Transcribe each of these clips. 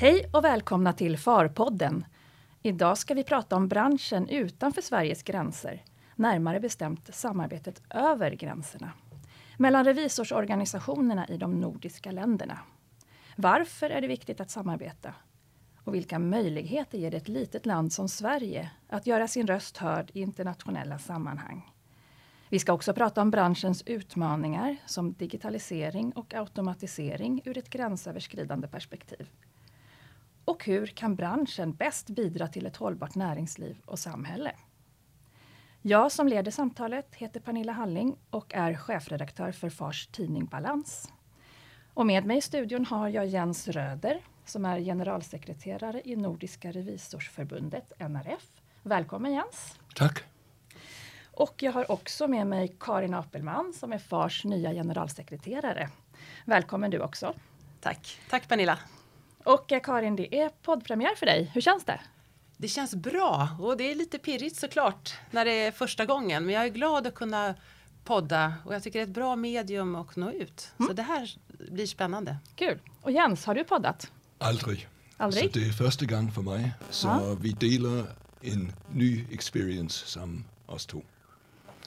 Hej och välkomna till Farpodden. Idag ska vi prata om branschen utanför Sveriges gränser. Närmare bestämt samarbetet över gränserna. Mellan revisorsorganisationerna i de nordiska länderna. Varför är det viktigt att samarbeta? Och vilka möjligheter ger det ett litet land som Sverige att göra sin röst hörd i internationella sammanhang? Vi ska också prata om branschens utmaningar som digitalisering och automatisering ur ett gränsöverskridande perspektiv. Och hur kan branschen bäst bidra till ett hållbart näringsliv och samhälle? Jag som leder samtalet heter Pernilla Halling och är chefredaktör för Fars tidning Balans. Och med mig i studion har jag Jens Röder som är generalsekreterare i Nordiska revisorsförbundet, NRF. Välkommen Jens! Tack! Och jag har också med mig Karin Apelman som är Fars nya generalsekreterare. Välkommen du också! Tack! Tack Pernilla! Och Karin, det är poddpremiär för dig. Hur känns det? Det känns bra och det är lite pirrigt såklart när det är första gången. Men jag är glad att kunna podda och jag tycker det är ett bra medium att nå ut. Mm. Så det här blir spännande. Kul! Och Jens, har du poddat? Aldrig. Aldrig? Så det är första gången för mig. Så ja. vi delar en ny experience som oss två.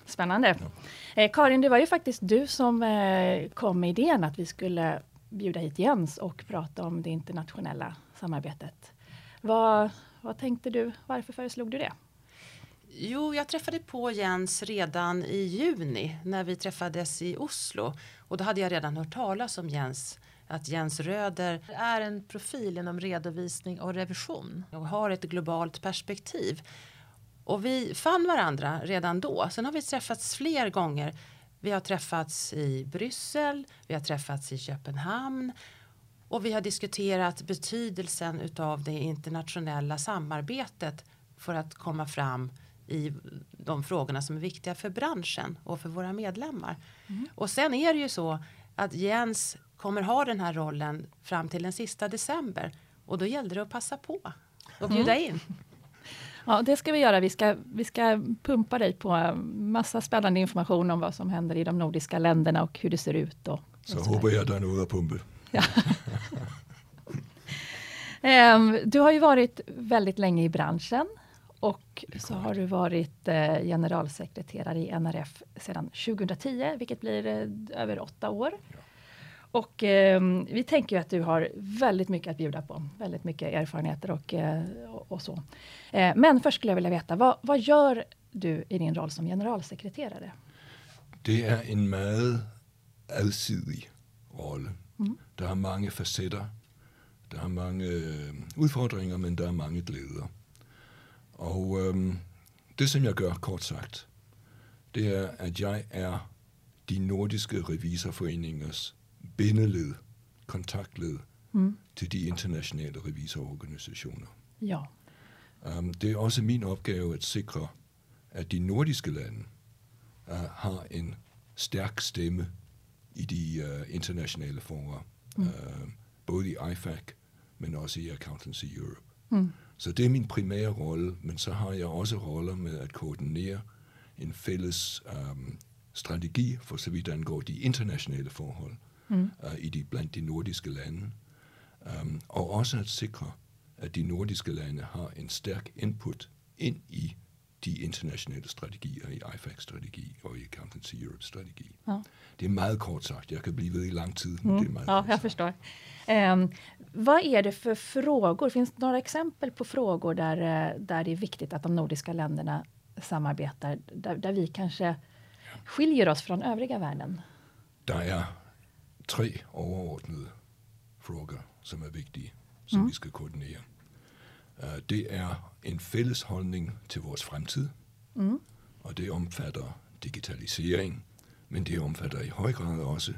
Spännande. Ja. Eh, Karin, det var ju faktiskt du som eh, kom med idén att vi skulle bjuda hit Jens och prata om det internationella samarbetet. Vad, vad tänkte du? Varför föreslog du det? Jo, jag träffade på Jens redan i juni när vi träffades i Oslo. Och då hade jag redan hört talas om Jens att Jens Röder är en profil inom redovisning och revision och har ett globalt perspektiv. Och vi fann varandra redan då. Sen har vi träffats fler gånger. Vi har träffats i Bryssel, vi har träffats i Köpenhamn och vi har diskuterat betydelsen utav det internationella samarbetet för att komma fram i de frågorna som är viktiga för branschen och för våra medlemmar. Mm. Och sen är det ju så att Jens kommer ha den här rollen fram till den sista december och då gällde det att passa på och bjuda mm. in. Ja, det ska vi göra. Vi ska, vi ska pumpa dig på massa spännande information om vad som händer i de nordiska länderna och hur det ser ut. Och, så, så hoppas jag det är något att pumpa. Ja. um, du har ju varit väldigt länge i branschen och så har du varit eh, generalsekreterare i NRF sedan 2010, vilket blir eh, över åtta år. Ja. Och eh, vi tänker att du har väldigt mycket att bjuda på. Väldigt mycket erfarenheter och, eh, och så. Eh, men först skulle jag vilja veta, vad, vad gör du i din roll som generalsekreterare? Det är en meget allsidig roll. Mm. Det har många facetter. Det har många øh, utmaningar men det är många glädjer. Och um, det som jag gör kort sagt, det är att jag är de nordiska revisorforeningars bindeled, kontaktled mm. til de internationale revisororganisationer. Ja. Um, det er også min opgave at sikre, at de nordiske lande uh, har en stærk stemme i de uh, internationale fora. Mm. Uh, både i IFAC, men også i Accountancy Europe. Mm. Så det er min primære rolle, men så har jeg også roller med at koordinere en fælles um, strategi for så vidt angår de internationale forhold mm. uh, i de, blandt de nordiske lande. Um, og også at sikre, at de nordiske lande har en stærk input ind i de internationale strategier, i IFAC-strategi og i Accountancy Europe-strategi. Ja. Det är meget kort sagt, jag kan bli ved i lång tid. Mm. Det är meget ja, jag förstår. Um, vad är det för frågor? Finns det några exempel på frågor där, eh, där det är viktigt att de nordiska länderna samarbetar, där, där vi kanske skiljer oss från övriga världen? Der er tre overordnede frågor som er vigtige, som mm. vi skal koordinere. Uh, det er en fælles holdning til vores fremtid, mm. og det omfatter digitalisering, men det omfatter i høj grad også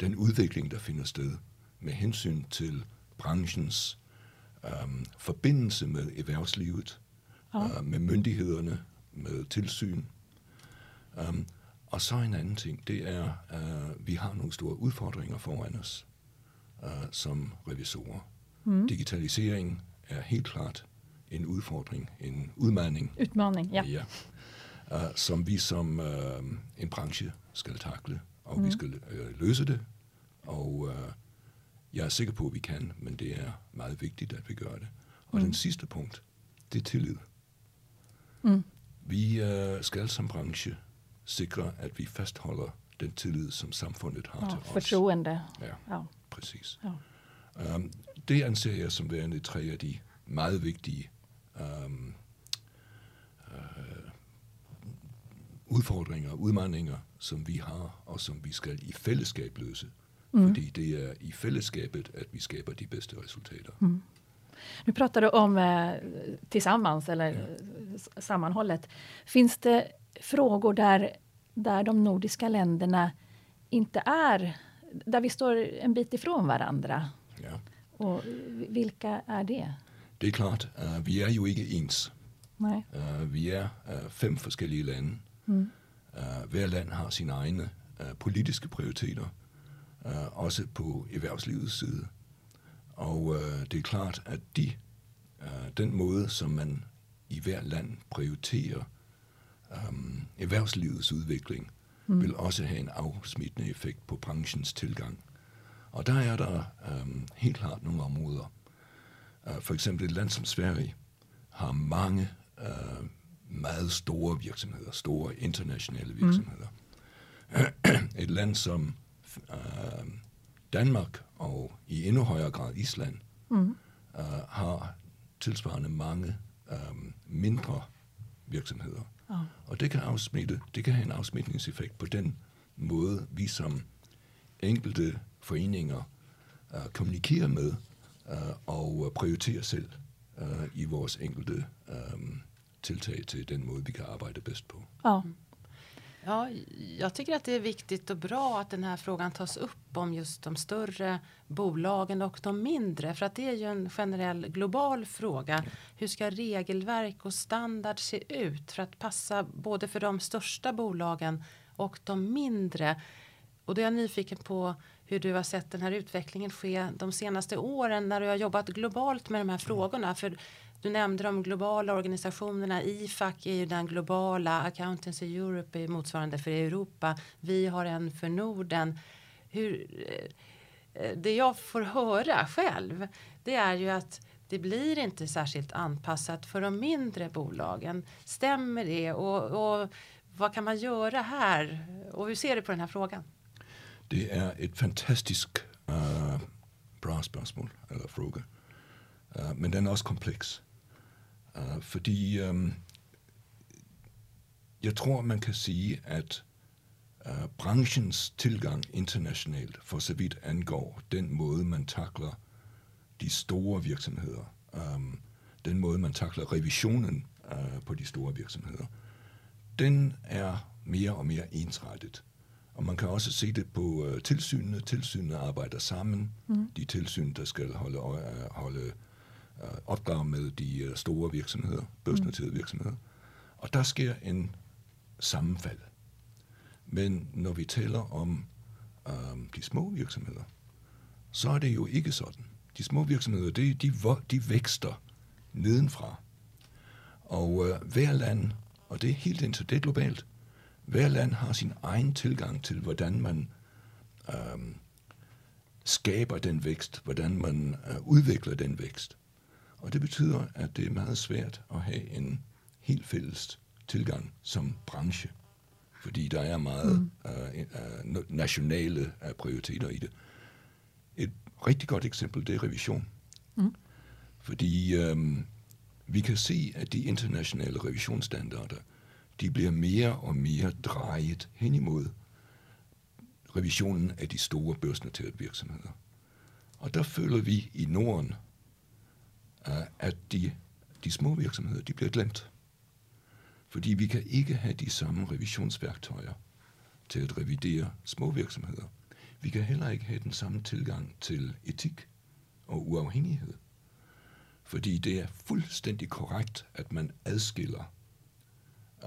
den udvikling, der finder sted med hensyn til branchens um, forbindelse med erhvervslivet, oh. uh, med myndighederne, med tilsyn. Um, og så en anden ting, det er, at uh, vi har nogle store udfordringer foran os uh, som revisorer. Mm. Digitalisering er helt klart en udfordring, en udmaning. Udmaning, ja. ja uh, som vi som uh, en branche skal takle, og mm. vi skal uh, løse det. Og Jeg er sikker på, at vi kan, men det er meget vigtigt, at vi gør det. Og mm. den sidste punkt, det er tillid. Mm. Vi øh, skal som branche sikre, at vi fastholder den tillid, som samfundet har Ja, til os. förtroende. Ja, Ja. præcis. Ja. Um, det anser jeg som værende tre af de meget vigtige um, uh, udfordringer og udfordringer, som vi har, og som vi skal i fællesskab løse. Mm. Fordi det er i fællesskabet, at vi skaber de bedste resultater. Mm. Nu pratar du om eh, tillsammans eller eh, s- sammanhållet. Finns det frågor där, där de nordiska länderna inte är, där vi står en bit ifrån varandra? Ja. Och vilka är det? Det er klart, uh, vi er jo ikke ens. Nej. Uh, vi er uh, fem forskellige lande. Mm. Uh, hver land har sine egne uh, politiske prioriteter, uh, også på erhvervslivets side. Og uh, det er klart, at de, uh, den måde, som man i hver land prioriterer um, erhvervslivets udvikling, mm. vil også have en afsmittende effekt på branchens tilgang. Og der er der um, helt klart nogle områder. Uh, for eksempel et land som Sverige har mange uh, meget store virksomheder, store internationale virksomheder. Mm. Et land som uh, Danmark og i endnu højere grad Island Mm. uh, har tilsvarende mange um, mindre virksomheder. Og det kan, afsmitte, det kan have en afsmitningseffekt på den måde, vi som enkelte foreninger uh, kommunikerer med uh, og prioriterer selv uh, i vores enkelte um, tiltag til den måde, vi kan arbejde bedst på. Oh. Ja, jag tycker att det är viktigt och bra att den här frågan tas upp om just de större bolagen och de mindre. För att det är ju en generell global fråga. Hur ska regelverk och standard se ut för att passa både för de största bolagen och de mindre? Och då är jag nyfiken på hur du har sett den här utvecklingen ske de senaste åren när du har jobbat globalt med de här frågorna. För du nämnde de globala organisationerna. IFAC är ju den globala. Accountants Europe är motsvarande för Europa. Vi har en för Norden. Hur, eh, det jag får höra själv det är ju att det blir inte särskilt anpassat för de mindre bolagen. Stämmer det? Och, och vad kan man göra här? Och hur ser du på den här frågan? Det är ett fantastiskt uh, bra spørgsmål, eller fråga. Uh, men den er også kompleks. Uh, fordi um, jeg tror, man kan sige, at uh, branchens tilgang internationalt, for så vidt angår den måde, man takler de store virksomheder, um, den måde, man takler revisionen uh, på de store virksomheder, den er mere og mere ensrettet. Og man kan også se det på uh, tilsynene. Tilsynene arbejder sammen. Mm. De tilsyn, der skal holde, øje, holde opdrag med de uh, store virksomheder, børsnoterede mm. virksomheder. Og der sker en sammenfald. Men når vi taler om um, de små virksomheder, så er det jo ikke sådan. De små virksomheder, de, de, de vækster nedenfra. Og uh, hver land, og det er helt indtil det globalt, hver land har sin egen tilgang til, hvordan man øhm, skaber den vækst, hvordan man øh, udvikler den vækst. Og det betyder, at det er meget svært at have en helt fælles tilgang som branche, fordi der er meget mm. øh, øh, nationale øh, prioriteter i det. Et rigtig godt eksempel, det er revision. Mm. Fordi øhm, vi kan se, at de internationale revisionsstandarder, de bliver mere og mere drejet hen imod revisionen af de store børsnoterede virksomheder. Og der føler vi i Norden, uh, at de, de små virksomheder, de bliver glemt. Fordi vi kan ikke have de samme revisionsværktøjer til at revidere små virksomheder. Vi kan heller ikke have den samme tilgang til etik og uafhængighed. Fordi det er fuldstændig korrekt, at man adskiller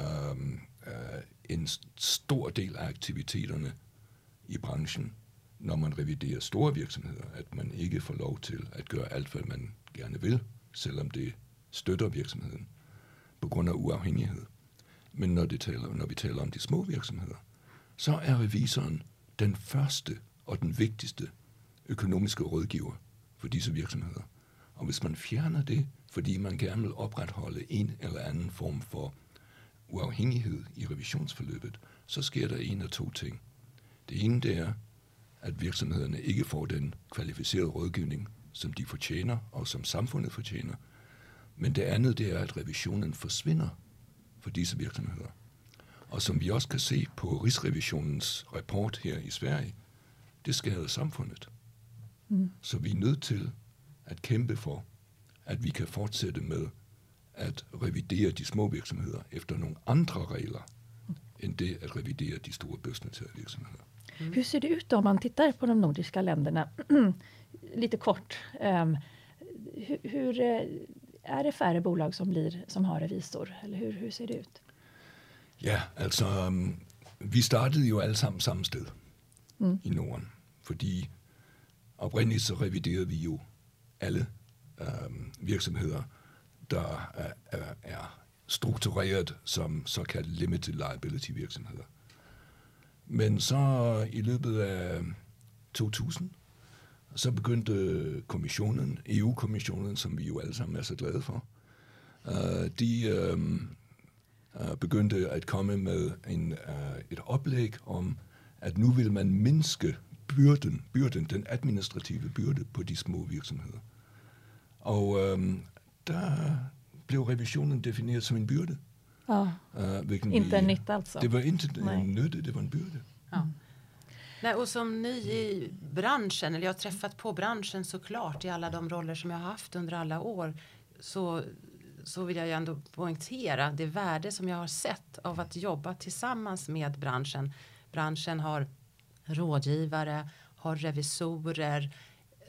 øhm, øh, en stor del af aktiviteterne i branchen, når man reviderer store virksomheder, at man ikke får lov til at gøre alt, hvad man gerne vil, selvom det støtter virksomheden på grund af uafhængighed. Men når, det taler, når vi taler om de små virksomheder, så er revisoren den første og den vigtigste økonomiske rådgiver for disse virksomheder. Og hvis man fjerner det, fordi man gerne vil opretholde en eller anden form for uafhængighed i revisionsforløbet, så sker der en af to ting. Det ene det er, at virksomhederne ikke får den kvalificerede rådgivning, som de fortjener, og som samfundet fortjener. Men det andet det er, at revisionen forsvinder for disse virksomheder. Og som vi også kan se på Rigsrevisionens rapport her i Sverige, det skader samfundet. Mm. Så vi er nødt til at kæmpe for, at vi kan fortsætte med at revidere de små virksomheder efter nogle andre regler, end det at revidere de store børsnoterede virksomheder. Mm. Hur ser det ut om man tittar på de nordiska länderna? Lite kort. Um, hur, hur, eh, är det färre bolag som, blir, som har revisor? Eller hur, hur ser det ut? Ja, altså, um, vi startede jo alle sammen samme sted mm. i Norden, fordi oprindeligt så reviderede vi jo alle um, virksomheder, der er, er, er struktureret som såkaldt limited liability virksomheder. Men så i løbet af 2000, så begyndte kommissionen, EU-kommissionen, som vi jo alle sammen er så glade for, uh, de uh, begyndte at komme med en, uh, et oplæg om, at nu vil man mindske byrden, byrden, den administrative byrde på de små virksomheder. Og um, der blev revisionen defineret som en byrde. Ja. Uh, inte en nytta alltså? Det var inte Nej. en nytta, det var en byrde. Ja. Nej, och som ny i branschen, eller jag har träffat på branschen såklart i alla de roller som jag har haft under alla år, så, så vill jag ju ändå poängtera det värde som jag har sett av att jobba tillsammans med branschen. Branschen har rådgivare, har revisorer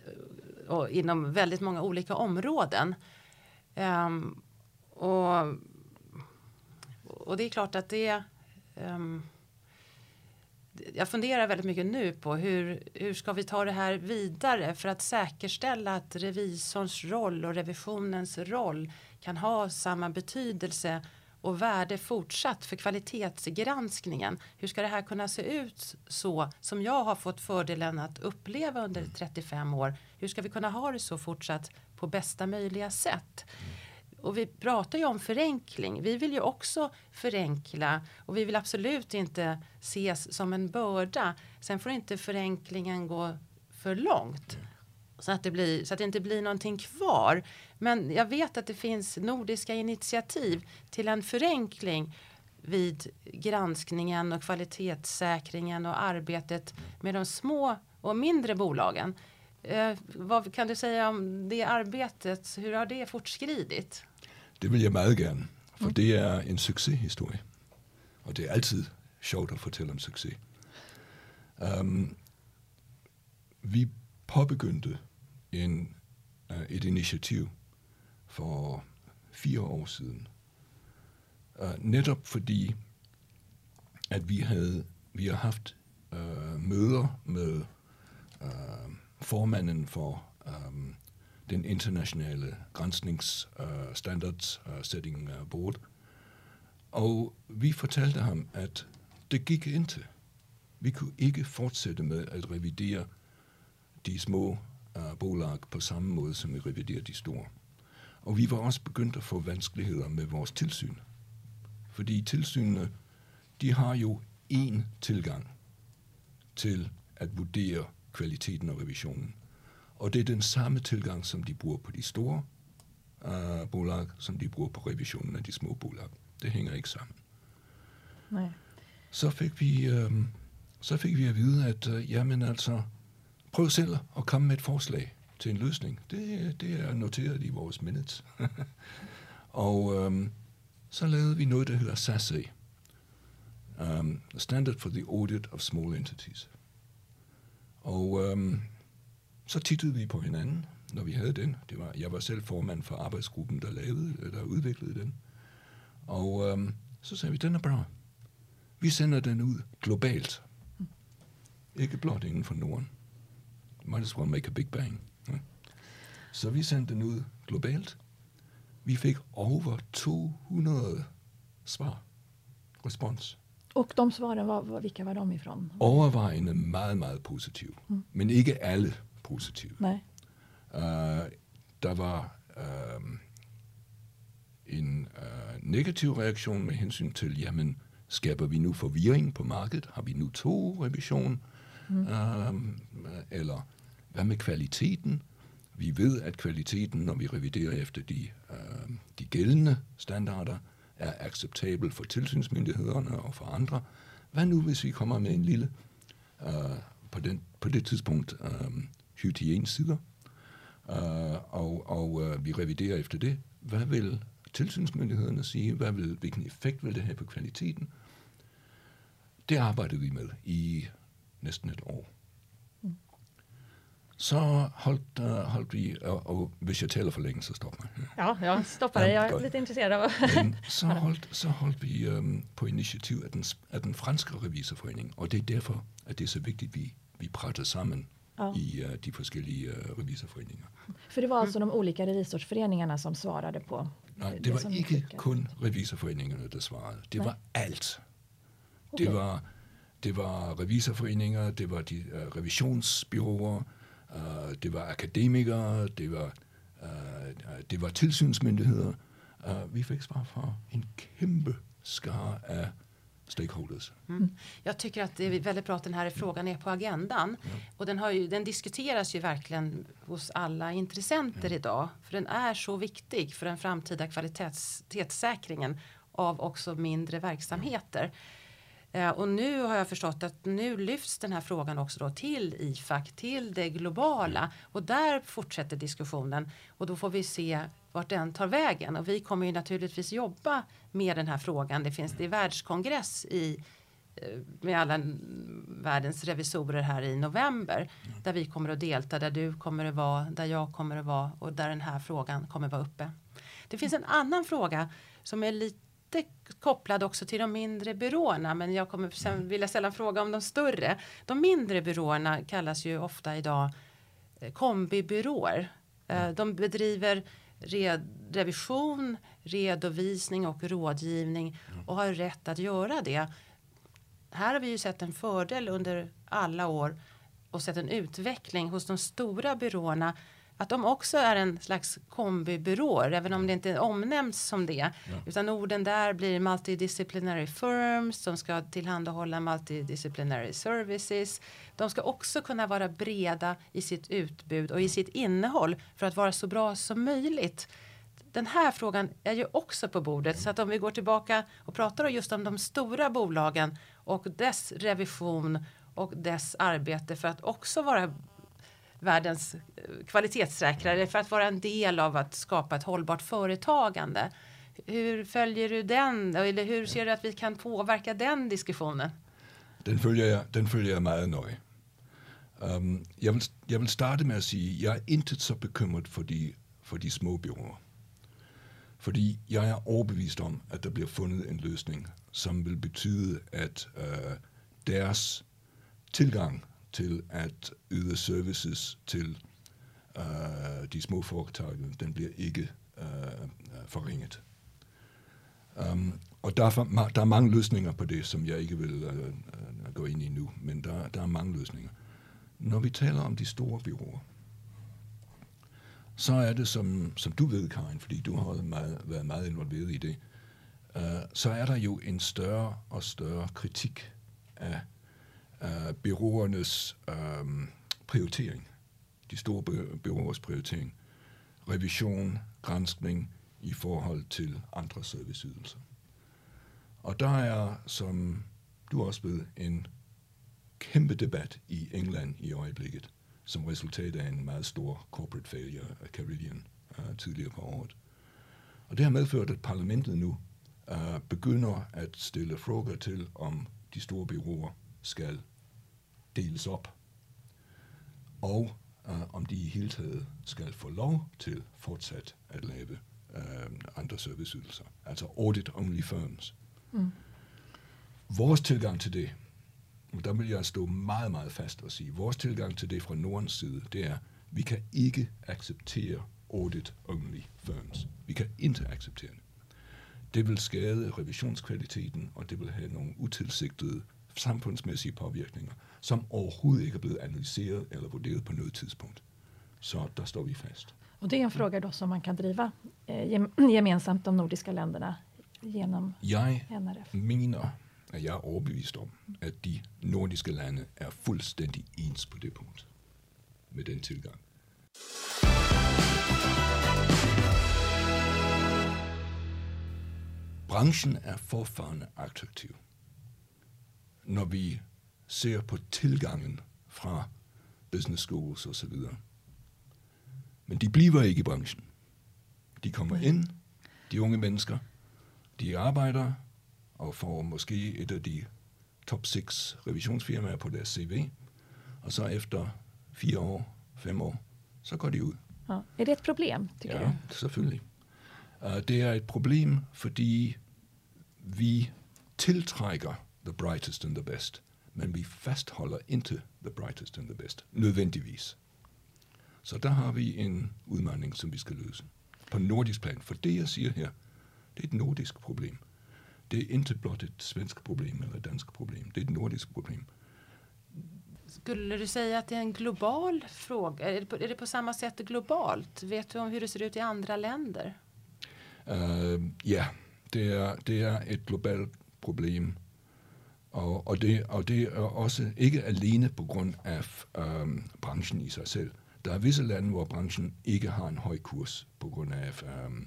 eh, och inom väldigt många olika områden. Um, och, och det är klart att det um, jag funderar väldigt mycket nu på hur, hur ska vi ta det här vidare för att säkerställa att revisorns roll och revisionens roll kan ha samma betydelse och värde fortsatt för kvalitetsgranskningen. Hur ska det här kunna se ut så som jag har fått fördelen att uppleva under 35 år? Hur ska vi kunna ha det så fortsatt på bästa möjliga sätt? Och vi pratar ju om förenkling. Vi vill ju också förenkla och vi vill absolut inte ses som en börda. Sen får inte förenklingen gå för långt så att, det blir, så att det inte blir någonting kvar. Men jag vet att det finns nordiska initiativ till en förenkling vid granskningen och kvalitetssäkringen och arbetet med de små och mindre bolagen. Eh, vad kan du säga om det arbetet? Hur har det fortskridit? Det vil jeg meget gerne, for mm. det er en succeshistorie. Og det er altid sjovt at fortælle om succes. Um, vi påbegyndte en, uh, et initiativ for fire år siden. Uh, netop fordi, at vi havde vi har haft uh, møder med uh, formanden for um, den internationale grænsningsstandards uh, uh, øh, setting uh, board. Og vi fortalte ham, at det gik ikke. Vi kunne ikke fortsætte med at revidere de små uh, bolag på samme måde, som vi reviderer de store. Og vi var også begyndt at få vanskeligheder med vores tilsyn. Fordi tilsynene, de har jo én tilgang til at vurdere kvaliteten af revisionen. Og det er den samme tilgang, som de bruger på de store uh, bolag, som de bruger på revisionen af de små bolag. Det hænger ikke sammen. Nej. Så fik vi, uh, så fik vi at vide, at uh, jamen altså, prøv selv at komme med et forslag til en løsning. Det, det er noteret i vores minutes. og um, så lavede vi noget, der hedder SASE. Um, Standard for the Audit of Small Entities. Og um, så tittede vi på hinanden, når vi havde den. Det var, jeg var selv formand for arbejdsgruppen, der, lavede, der udviklede den. Og øhm, så sagde vi, den er bra. Vi sender den ud globalt. Ikke blot inden for Norden. Might as well make a big bang. Ja. Så vi sendte den ud globalt. Vi fik over 200 svar. Respons. Och de svaren, var, vilka var de ifrån? Overvejende meget, meget positive. Mm. Men ikke alle positiv. Nej. Uh, der var uh, en uh, negativ reaktion med hensyn til, jamen, skaber vi nu forvirring på markedet? Har vi nu to revision? Mm. Uh, eller hvad med kvaliteten? Vi ved, at kvaliteten, når vi reviderer efter de, uh, de gældende standarder, er acceptabel for tilsynsmyndighederne og for andre. Hvad nu, hvis vi kommer med en lille, uh, på, den, på det tidspunkt, um, hygienesider, uh, og, og uh, vi reviderer efter det? Hvad vil tilsynsmyndighederne sige? Hvad vil, hvilken effekt vil det have på kvaliteten? Det arbejdede vi med i næsten et år. Mm. Så holdt, uh, holdt vi, og, og hvis jeg taler for længe, så stop mig. Ja, jag stoppar dig. Jag är lite intresserad av Men så holdt, så holdt vi um, på initiativ af den, af den franske revisorforening, og det er derfor, at det er så vigtigt, at vi, vi prater sammen Ja. i uh, de forskellige uh, revisorforeninger. För det var alltså de olika revisorsföreningarna som svarade på Nej, det det var ikke kun revisorforeningerne, der svarede. Det Nej. var alt. Okay. Det var, det var revisorforeninger, det var de uh, revisionsbyråer, uh, det var akademikere, det var, uh, det var tilsynsmyndigheder. Uh, vi fik svar fra en kæmpe skare af stakeholders. Mm. Jag tycker att det är väldigt bra att den här frågan är på agendan. Och den, har ju, den diskuteras ju verkligen hos alla intressenter idag. För den är så viktig för den framtida kvalitetssäkringen av också mindre verksamheter. Eh, och nu har jag förstått att nu lyfts den här frågan också då till IFAC, till det globala. Och där fortsätter diskussionen. Och då får vi se vart den tar vägen. Och vi kommer ju naturligtvis jobba med den här frågan. Det finns det är världskongress i eh, med alla världens revisorer här i november. Där vi kommer att delta, där du kommer att vara, där jag kommer att vara och där den här frågan kommer att vara uppe. Det finns en annan fråga som är lite kopplad också till de mindre byråerna men jag kommer sen vilja ställa en fråga om de större. De mindre byråerna kallas ju ofta idag eh, kombibyråer. Eh, De bedriver revision, redovisning och rådgivning och har rätt att göra det. Här har vi ju sett en fördel under alla år och sett en utveckling hos de stora byråerna att de också är en slags kombibyråer, även om det inte omnämns som det. Utan orden där blir multidisciplinary firms, som ska tillhandahålla multidisciplinary services. De ska också kunna vara breda i sitt utbud och i sitt innehåll för att vara så bra som möjligt. Den här frågan är ju också på bordet så att om vi går tillbaka och pratar just om de stora bolagen och dess revision och dess arbete för att också vara världens eh, kvalitetssäkrare för att vara en del av att skapa ett hållbart företagande. Hur följer du den eller hur ser du att vi kan påverka den diskussionen? Den følger jeg, den følger jeg meget nøje. Um, jeg, vil, jeg vil starte med at sige, at jeg er intet så bekymret for de, for de små byråer. Fordi jeg er overbevist om, at der bliver fundet en løsning, som vil betyde, at uh, eh, deres tilgang til at yde services til uh, de små foretag, den bliver ikke uh, forringet. Um, og der er, der er mange løsninger på det, som jeg ikke vil uh, gå ind i nu, men der, der er mange løsninger. Når vi taler om de store byråer, så er det, som, som du ved, Karin, fordi du har meget, været meget involveret i det, uh, så er der jo en større og større kritik af Øh, uh, byråernes um, øh, prioritering. De store byråers prioritering. Revision, granskning i forhold til andre serviceydelser. Og der er, som du også ved, en kæmpe debat i England i øjeblikket, som resultat af en meget stor corporate failure af Carillion uh, øh, tidligere på året. Og det har medført, at parlamentet nu uh, begynder at stille frågor til, om de store byråer skal deles op, og uh, om de i hele taget skal få lov til fortsat at lave uh, andre serviceydelser, altså audit-only firms. Mm. Vores tilgang til det, og der vil jeg stå meget, meget fast og sige, vores tilgang til det fra Nordens side, det er, vi kan ikke acceptere audit-only firms. Vi kan ikke acceptere det. Det vil skade revisionskvaliteten, og det vil have nogle utilsigtede samfundsmæssige påvirkninger, som overhovedet ikke er blevet analyseret eller vurderet på noget tidspunkt. Så där står vi fast. Och det är en fråga då som man kan driva eh, gemensamt de nordiska länderna genom Jeg NRF. mener, at jeg er overbevist om, at de nordiske lande er fuldstændig ens på det punkt med den tilgang. Branchen er forfarende attraktiv. Når vi ser på tilgangen fra business schools og så videre. Men de bliver ikke i branchen. De kommer ind, de unge mennesker, de arbejder og får måske et af de top 6 revisionsfirmaer på deres CV, og så efter fire år, fem år, så går de ud. Ja. Är det ett problem, tycker ja, du? selvfølgelig. Uh, det er et problem, fordi vi tiltrækker the brightest and the best, men vi fastholder ikke the brightest and the best, nødvendigvis. Så der har vi en udmaning, som vi skal løse. På nordisk plan, for det jeg siger her, det er et nordisk problem. Det er ikke blot et svensk problem eller et dansk problem, det er et nordisk problem. Skulle du säga att det är en global fråga? Är det, på, är det på samma sätt globalt? Vet du om hur det ser ut i andra länder? Uh, ja, det er, det er et globalt problem, og, og, det, og det er også ikke alene på grund af øhm, branchen i sig selv. Der er visse lande, hvor branchen ikke har en høj kurs på grund af øhm,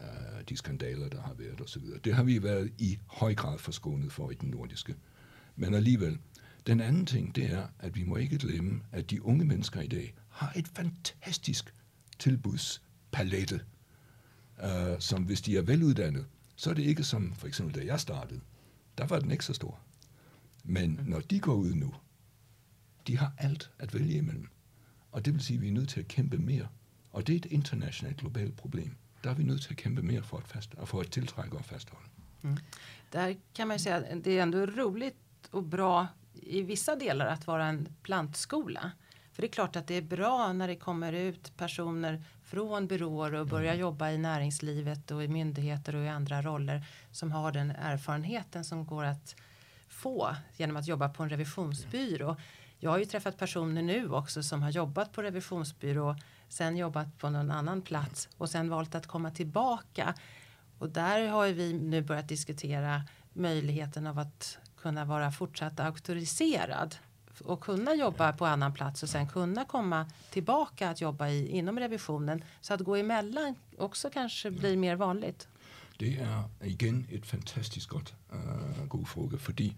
øh, de skandaler, der har været osv. Det har vi været i høj grad forskånet for i den nordiske. Men alligevel, den anden ting, det er, at vi må ikke glemme, at de unge mennesker i dag har et fantastisk tilbudspalette, øh, som hvis de er veluddannet, så er det ikke som for eksempel da jeg startede. Der var den ikke så stor. Men når de går ud nu, de har alt at vælge imellem. Og det vil sige, at vi er nødt til at kæmpe mere. Og det er et internationalt globalt problem. Der er vi nødt til at kæmpe mere for at, fast, for at tiltrække og fastholde. Där kan man säga att det är ändå roligt och bra i vissa delar att vara en plantskola. För det är klart att det är bra när det kommer ut personer från byråer och börjar jobba i näringslivet och i myndigheter och i andra roller som har den erfarenheten som går att få genom att jobba på en revisionsbyrå. Jag har ju träffat personer nu också som har jobbat på revisionsbyrå, sen jobbat på någon annan plats och sen valt att komma tillbaka. Och där har vi nu börjat diskutera möjligheten av att kunna vara fortsatt auktoriserad och kunna jobba på annan plats och sen kunna komma tillbaka att jobba i, inom revisionen. Så att gå emellan också kanske blir mer vanligt. Det er igen et fantastisk godt uh, god fråga, fordi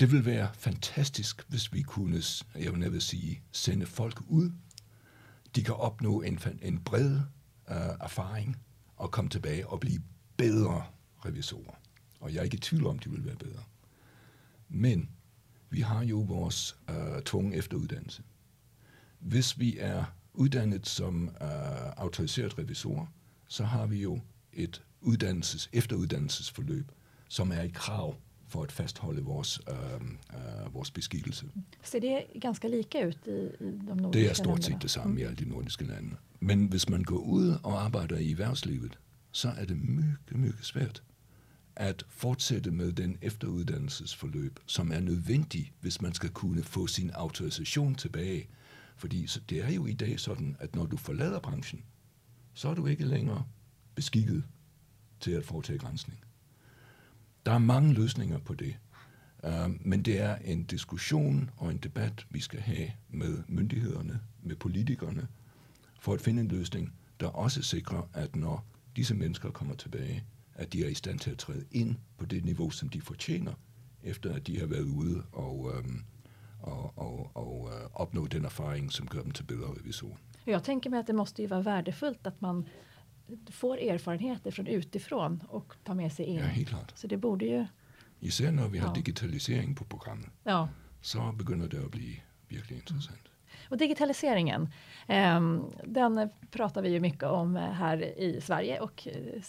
det vil være fantastisk, hvis vi kunne, jeg vil sige, sende folk ud. De kan opnå en, en bred uh, erfaring og komme tilbage og blive bedre revisorer. Og jeg er ikke i tvivl om, de vil være bedre. Men vi har jo vores uh, tvungne efteruddannelse. Hvis vi er uddannet som uh, autoriseret revisor, så har vi jo et uddannelses, efteruddannelsesforløb, som er et krav for at fastholde vores, uh, uh, vores beskikkelse. Ser det ganska lika ut i, i de nordiska Det er stort set det samme i alle de nordiske lande. Men hvis man går ud og arbejder i erhvervslivet, så er det mycket, mycket svært at fortsætte med den efteruddannelsesforløb, som er nødvendig, hvis man skal kunne få sin autorisation tilbage. Fordi så det er jo i dag sådan, at når du forlader branchen, så er du ikke længere beskikket til at foretage grænsning. Der er mange løsninger på det, uh, men det er en diskussion og en debat, vi skal have med myndighederne, med politikerne, for at finde en løsning, der også sikrer, at når disse mennesker kommer tilbage, at de er i stand til at træde ind på det niveau, som de fortjener, efter at de har været ude og, øhm, og, og, og øh, opnå den erfaring, som gør dem til bedre revisorer. Jag tänker mig att det måste ju vara värdefullt att man får erfarenheter från utifrån och tar med sig in. Ja, helt klart. Så det borde ju, Især når vi har Ja. digitalisering på programmet, ja. så begynder det at blive virkelig interessant. Och digitaliseringen, ehm, den pratar vi ju mycket om eh, här i Sverige och eh,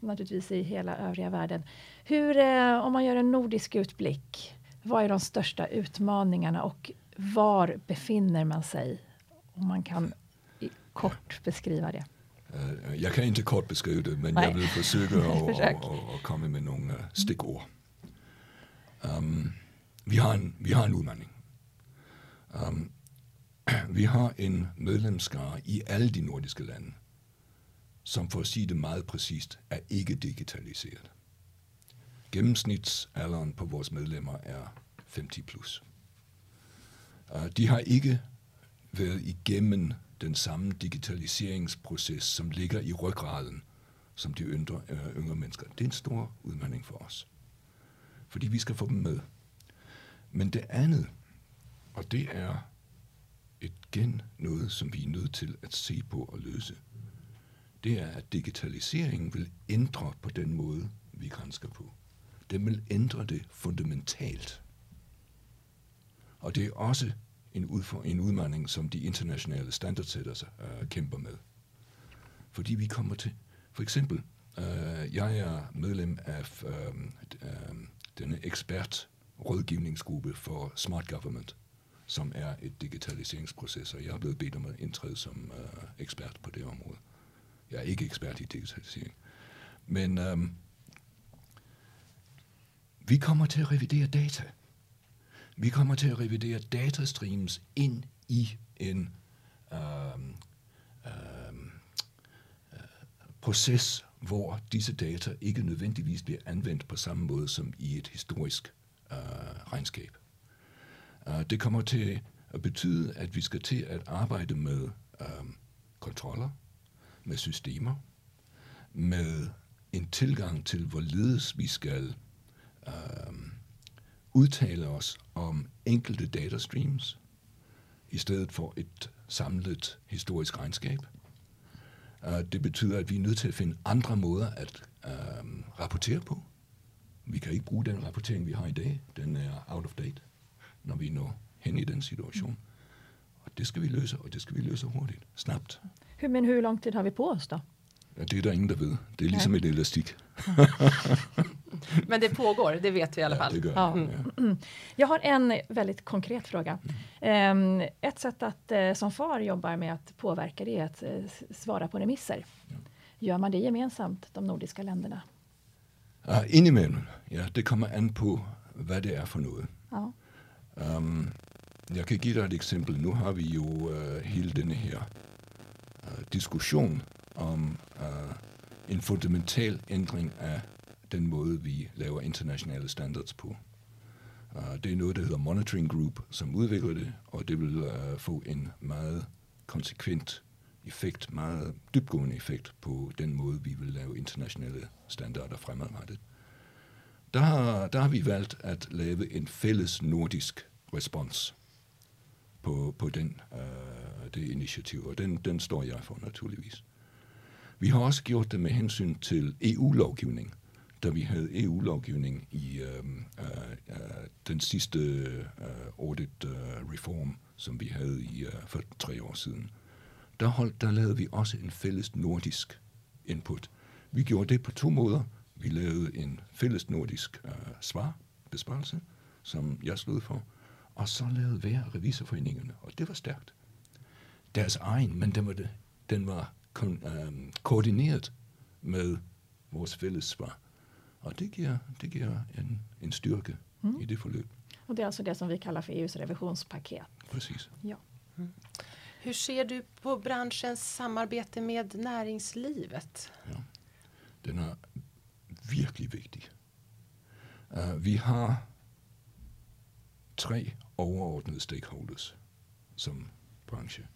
naturligtvis i hela övriga världen. Hur, eh, om man gör en nordisk utblick, vad är de största utmaningarna och var befinner man sig? Om man kan kort beskriva det. Øh, Jeg kan ikke kort beskrive det, men Nej. jeg vil forsøge at, Forsøg. at, at, at komme med nogle øh, stikord. Um, vi, har en, vi har en udmandring. Um, vi har en medlemskare i alle de nordiske lande, som for at sige det meget præcist, er ikke digitaliseret. Gennemsnitsalderen på vores medlemmer er 50 plus. Øh, de har ikke været igennem den samme digitaliseringsproces, som ligger i ryggraden, som de yngre, øh, yngre mennesker. Det er en stor udmaning for os. Fordi vi skal få dem med. Men det andet, og det er igen noget, som vi er nødt til at se på og løse, det er, at digitaliseringen vil ændre på den måde, vi grænsker på. Den vil ændre det fundamentalt. Og det er også en, udfor, en udmaning, som de internationale standardsætter uh, kæmper med. Fordi vi kommer til, for eksempel, øh, jeg er medlem af øh, øh, denne ekspert rådgivningsgruppe for Smart Government, som er et digitaliseringsproces, og jeg er blevet bedt om at indtræde som øh, ekspert på det område. Jeg er ikke ekspert i digitalisering. Men øh, vi kommer til at revidere data. Vi kommer til at revidere datastreams ind i en øh, øh, øh proces, hvor disse data ikke nødvendigvis bliver anvendt på samme måde som i et historisk øh, regnskab. Uh, det kommer til at betyde, at vi skal til at arbejde med um, kontroller, med systemer, med en tilgang til, hvorledes vi skal uh, udtale os om enkelte datastreams, i stedet for et samlet historisk regnskab. Uh, det betyder, at vi er nødt til at finde andre måder at uh, rapportere på. Vi kan ikke bruge den rapportering, vi har i dag. Den er out of date, når vi når hen i den situation. Og det skal vi løse, og det skal vi løse hurtigt, snabbt. Men hur lång tid har vi på oss då? Ja, det er der ingen, der ved. Det er ligesom et elastik. Men det pågår, det vet vi i alla fall. Ja, det gør Ja. Ja. Jag har en väldigt konkret fråga. Ehm, ett sätt att eh, som far jobbar med att påverka det är att eh, svara på remisser. Gör man det gemensamt, de nordiska länderna? Uh, indimellem, ja, det kommer an på, hvad det er for noget. Ja. Um, jeg kan give dig et eksempel. Nu har vi jo uh, hele denne her uh, diskussion om uh, en fundamental ændring af den måde, vi laver internationale standards på. Uh, det er noget, der hedder Monitoring Group, som udvikler det, og det vil uh, få en meget konsekvent effekt, meget dybgående effekt på den måde, vi vil lave internationale standarder fremadrettet. Der har, der har vi valgt at lave en fælles nordisk respons på, på den, øh, det initiativ, og den, den står jeg for naturligvis. Vi har også gjort det med hensyn til EU-lovgivning, da vi havde EU-lovgivning i øh, øh, øh, den sidste øh, audit øh, reform, som vi havde i øh, for tre år siden. Der, holdt, der lavede vi også en fælles nordisk input. Vi gjorde det på to måder. Vi lavede en fælles nordisk øh, svar, besparelse, som jeg stod for, og så lavede hver revisorforeningerne, og det var stærkt. Deres egen, men den var, det, den var kon, øh, koordineret med vores fælles svar. Og det giver, det giver en, en styrke mm. i det forløb. Och det är alltså det som vi kallar för EUs revisionspaket. Præcis. Ja. Hur ser du på branschens samarbete med näringslivet? Den er virkelig vigtig. Uh, vi har tre overordnede stakeholders som branche.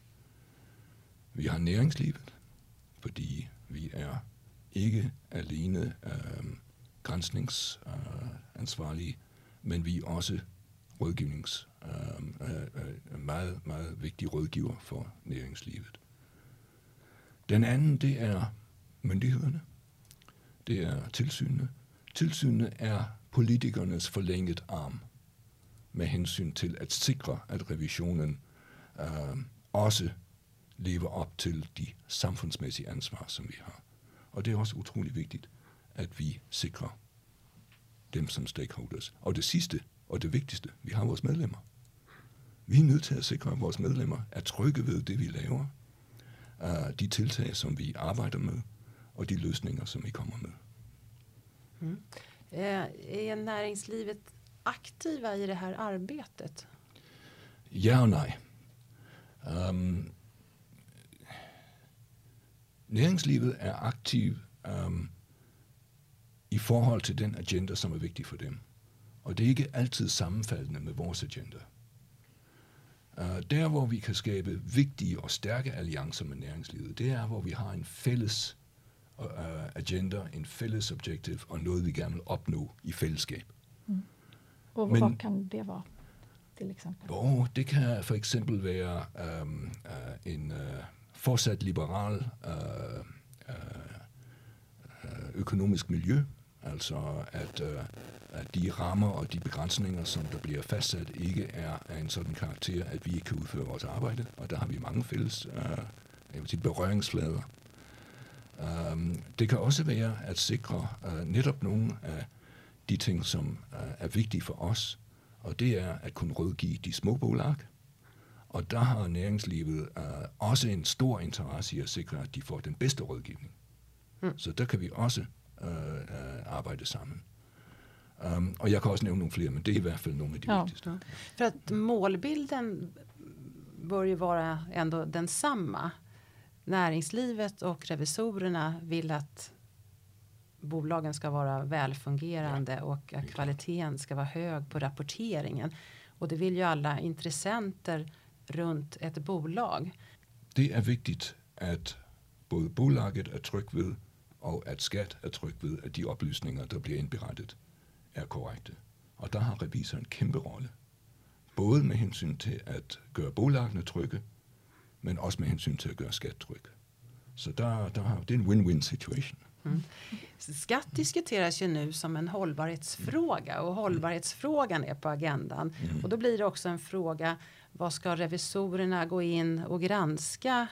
Vi har næringslivet, fordi vi er ikke alene um, øh, grænsningsansvarlige, øh, uh, men vi er også rådgivnings, øh, øh, øh, meget, meget vigtig rådgiver for næringslivet. Den anden, det er myndighederne. Det er tilsynene. Tilsynene er politikernes forlænget arm med hensyn til at sikre, at revisionen øh, også lever op til de samfundsmæssige ansvar, som vi har. Og det er også utrolig vigtigt, at vi sikrer dem som stakeholders. Og det sidste, og det vigtigste, vi har vores medlemmer. Vi er nødt til at sikre, at vores medlemmer er trygge ved det, vi laver, uh, de tiltag, som vi arbejder med, og de løsninger, som vi kommer med. Eh, Är näringslivet aktiva i det här arbetet? Ja og nej. Um, næringslivet er aktiv um, i forhold til den agenda, som er vigtig for dem. Og det er ikke altid sammenfaldende med vores agenda. Uh, der, hvor vi kan skabe vigtige og stærke alliancer med næringslivet, det er, hvor vi har en fælles uh, agenda, en fælles objektiv og noget, vi gerne vil opnå i fællesskab. Mm. Og Men- vad kan det vara? Till exempel. Og det kan for eksempel være um, uh, en uh, fortsat liberal uh, uh, økonomisk miljø, altså at, uh, at de rammer og de begrænsninger, som der bliver fastsat, ikke er af en sådan karakter, at vi ikke kan udføre vores arbejde, og der har vi mange fælles uh, jeg vil sige, berøringsflader. Um, det kan også være at sikre uh, netop nogle af de ting, som uh, er vigtige for os, og det er at kunne rådgive de små bolag. Og der har næringslivet uh, også en stor interesse i at sikre, at de får den bedste rådgivning. Mm. Så der kan vi også uh, uh, arbejde sammen. Um, og jeg kan også nævne nogle flere, men det er i hvert fald nogle af de Ja. vigtigste. För att målbilden bör ju vara ändå densamma. Näringslivet och revisorerna vill att bolagen ska vara välfungerande och att kvaliteten ska vara hög på rapporteringen. Och det vill ju alla intressenter runt ett bolag. Det er vigtigt, at både bolaget er tryg ved, og at skat er tryg ved, at de oplysninger, der bliver indberettet, er korrekte. Og der har revisor en kæmpe rolle. Både med hensyn til at gøre bolagene trygge, men også med hensyn til at gøre skat tryg. Så der, der har, det er en win-win situation. Skatt diskuteras ju nu som en hållbarhetsfråga och hållbarhetsfrågan är på agendan. Och då blir det också en fråga, vad ska revisorerna gå in och granska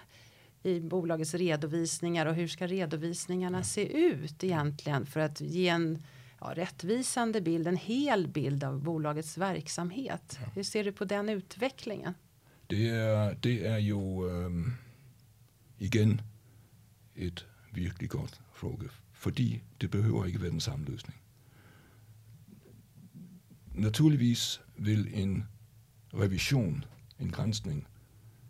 i bolagets redovisningar och hur ska redovisningarna se ut egentligen för att ge en ja, rättvisande bild, en hel bild av bolagets verksamhet. Hur ser du på den utvecklingen? Det er, det er jo øh, igen et virkelig godt fråge, fordi det behøver ikke være den samme løsning. Naturligvis vil en revision, en grænsning,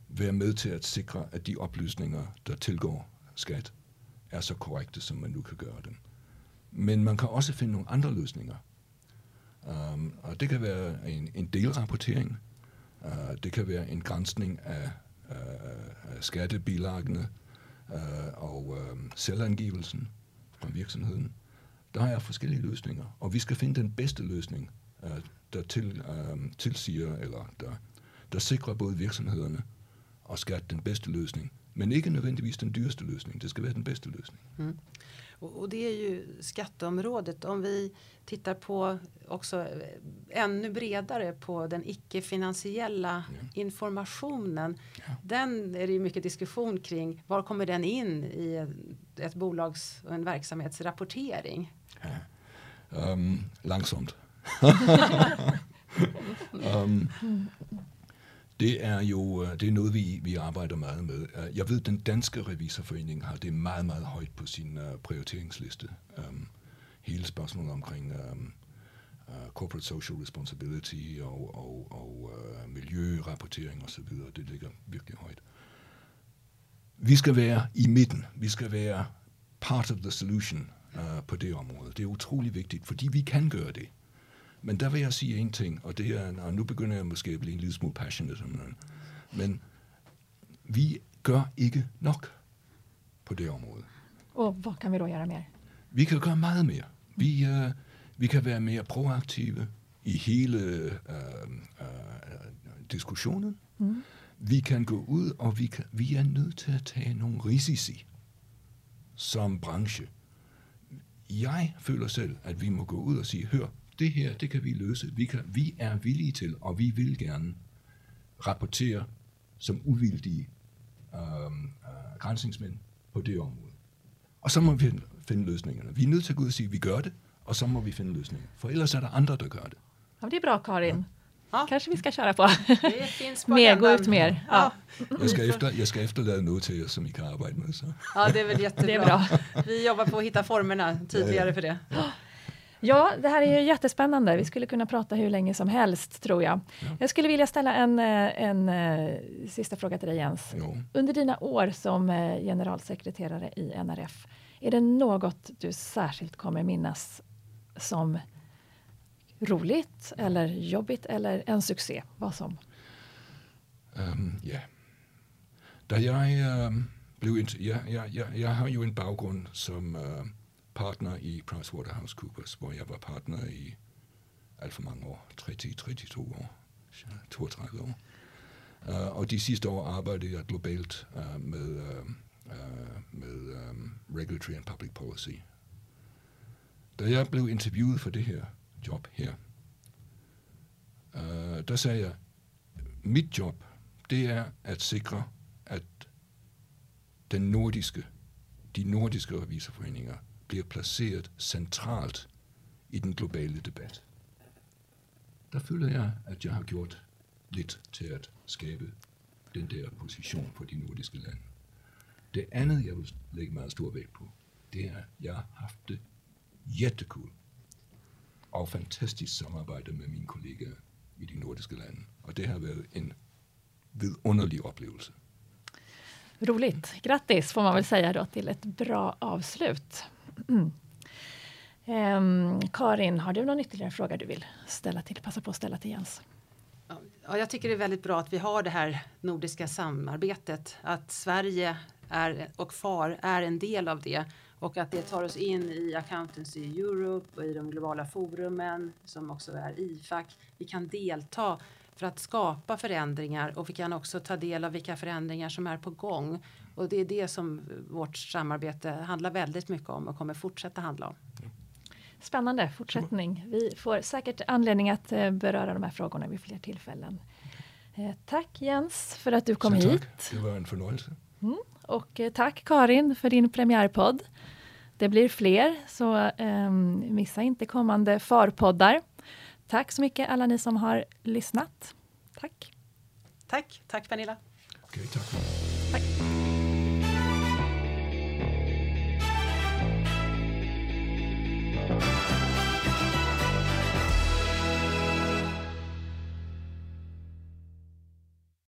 være med til at sikre, at de oplysninger, der tilgår skat, er så korrekte, som man nu kan gøre dem. Men man kan også finde nogle andre løsninger. Um, og det kan være en, en delrapportering, Uh, det kan være en grænsning af, uh, af skattebilagene uh, og uh, selvangivelsen fra virksomheden. Der er forskellige løsninger, og vi skal finde den bedste løsning, uh, der til, uh, tilsiger, eller der, der sikrer både virksomhederne og skat den bedste løsning, men ikke nødvendigvis den dyreste løsning. Det skal være den bedste løsning. Mm. Och, och det är ju skatteområdet. Om vi tittar på också eh, ännu bredare på den icke-finansiella informationen. Den är det ju mycket diskussion kring. Var kommer den in i ett- bolags och en verksamhetsrapportering? Um, langsomt. um, det er jo øh, det er noget, vi, vi arbejder meget med. Øh, jeg ved, den danske revisorforening har det meget, meget højt på sin uh, prioriteringsliste. Um, hele spørgsmålet omkring um, uh, corporate social responsibility og, og, og uh, miljørapportering osv., det ligger virkelig højt. Vi skal være i midten. Vi skal være part of the solution uh, på det område. Det er utrolig vigtigt, fordi vi kan gøre det. Men der vil jeg sige en ting, og det er, og nu begynder jeg måske at blive en lille smule passionate om noget, men vi gør ikke nok på det område. Och vad kan vi då göra mer? Vi kan gøre meget mere. Vi, uh, vi kan være mere proaktive i hele uh, uh, diskussionen. Mm. Vi kan gå ud, og vi, kan, vi er nødt til at tage nogle risici som branche. Jeg føler selv, at vi må gå ud og sige, hør, det her, det kan vi løse. Vi, kan, vi er villige til, og vi vil gerne rapportere som uvildige øhm, øh, grænsningsmænd på det område. Og så må vi finde- løsningerne. Vi er nødt til at gå ud og sige, at vi gør det, og så må vi finde løsninger. For ellers er der andre, der gør det. Ja, det är bra Karin. Ja. Kanske vi ska köra på. Det finns på mer, gå ut mer. Ja. Jeg skal, efter, jeg skal efterlade noget til jer, som I kan arbejde med. Så. Ja, det är väl jättebra. Det är bra. Vi jobbar på att hitta formerna tydligare för det. Ja, det här är ju jättespännande. Vi skulle kunna prata hur länge som helst, tror jag. Ja. Jag skulle vilja ställa en, eh, en, eh, sista fråga till dig, Jens. Jo. Under dina år som eh, generalsekreterare i NRF, är det något du särskilt kommer minnas som roligt eller jobbigt eller en succé? Vad som? Um, ja. Da jeg um, blev jeg, jeg, jeg, jeg har jo en baggrund som uh, partner i PricewaterhouseCoopers, hvor jeg var partner i alt for mange år, 30-32 år, 32 år. Uh, og de sidste år arbejdede jeg globalt uh, med, uh, uh, med um, regulatory and public policy. Da jeg blev interviewet for det her job her, uh, der sagde jeg, mit job, det er at sikre, at den nordiske, de nordiske revisorforeninger bliver placeret centralt i den globale debat. Der føler jeg, at jeg har gjort lidt til at skabe den der position for de nordiske lande. Det andet, jeg vil lægge meget stor vægt på, det er, at jeg har haft det jættekul og fantastisk samarbejde med mine kollegaer i de nordiske lande. Og det har været en vidunderlig oplevelse. Roligt. Grattis får man väl säga då till ett bra avslut. Mm. Ehm, Karin, har du någon ytterligare fråga du vill ställa till? Passa på att ställa till Jens. Ja, jag tycker det är väldigt bra att vi har det här nordiska samarbetet. Att Sverige är, och FAR är en del av det och att det tar oss in i Accountancy Europe och i de globala forumen som också är IFAC. Vi kan delta för att skapa förändringar och vi kan också ta del av vilka förändringar som är på gång. Och det är det som vårt samarbete handlar väldigt mycket om och kommer fortsätta handla om. Spännande fortsättning. Vi får säkert anledning att eh, beröra de här frågorna vid fler tillfällen. Eh, tack Jens för att du kom Så hit. Det var en fornøjelse. Och eh, tack Karin för din premiärpodd. Det blir fler, så ehm, missa inte kommande farpoddar. Tack så mycket alla ni som har lyssnat. Tack. Tack, tack Pernilla. Okay, tak. Tack.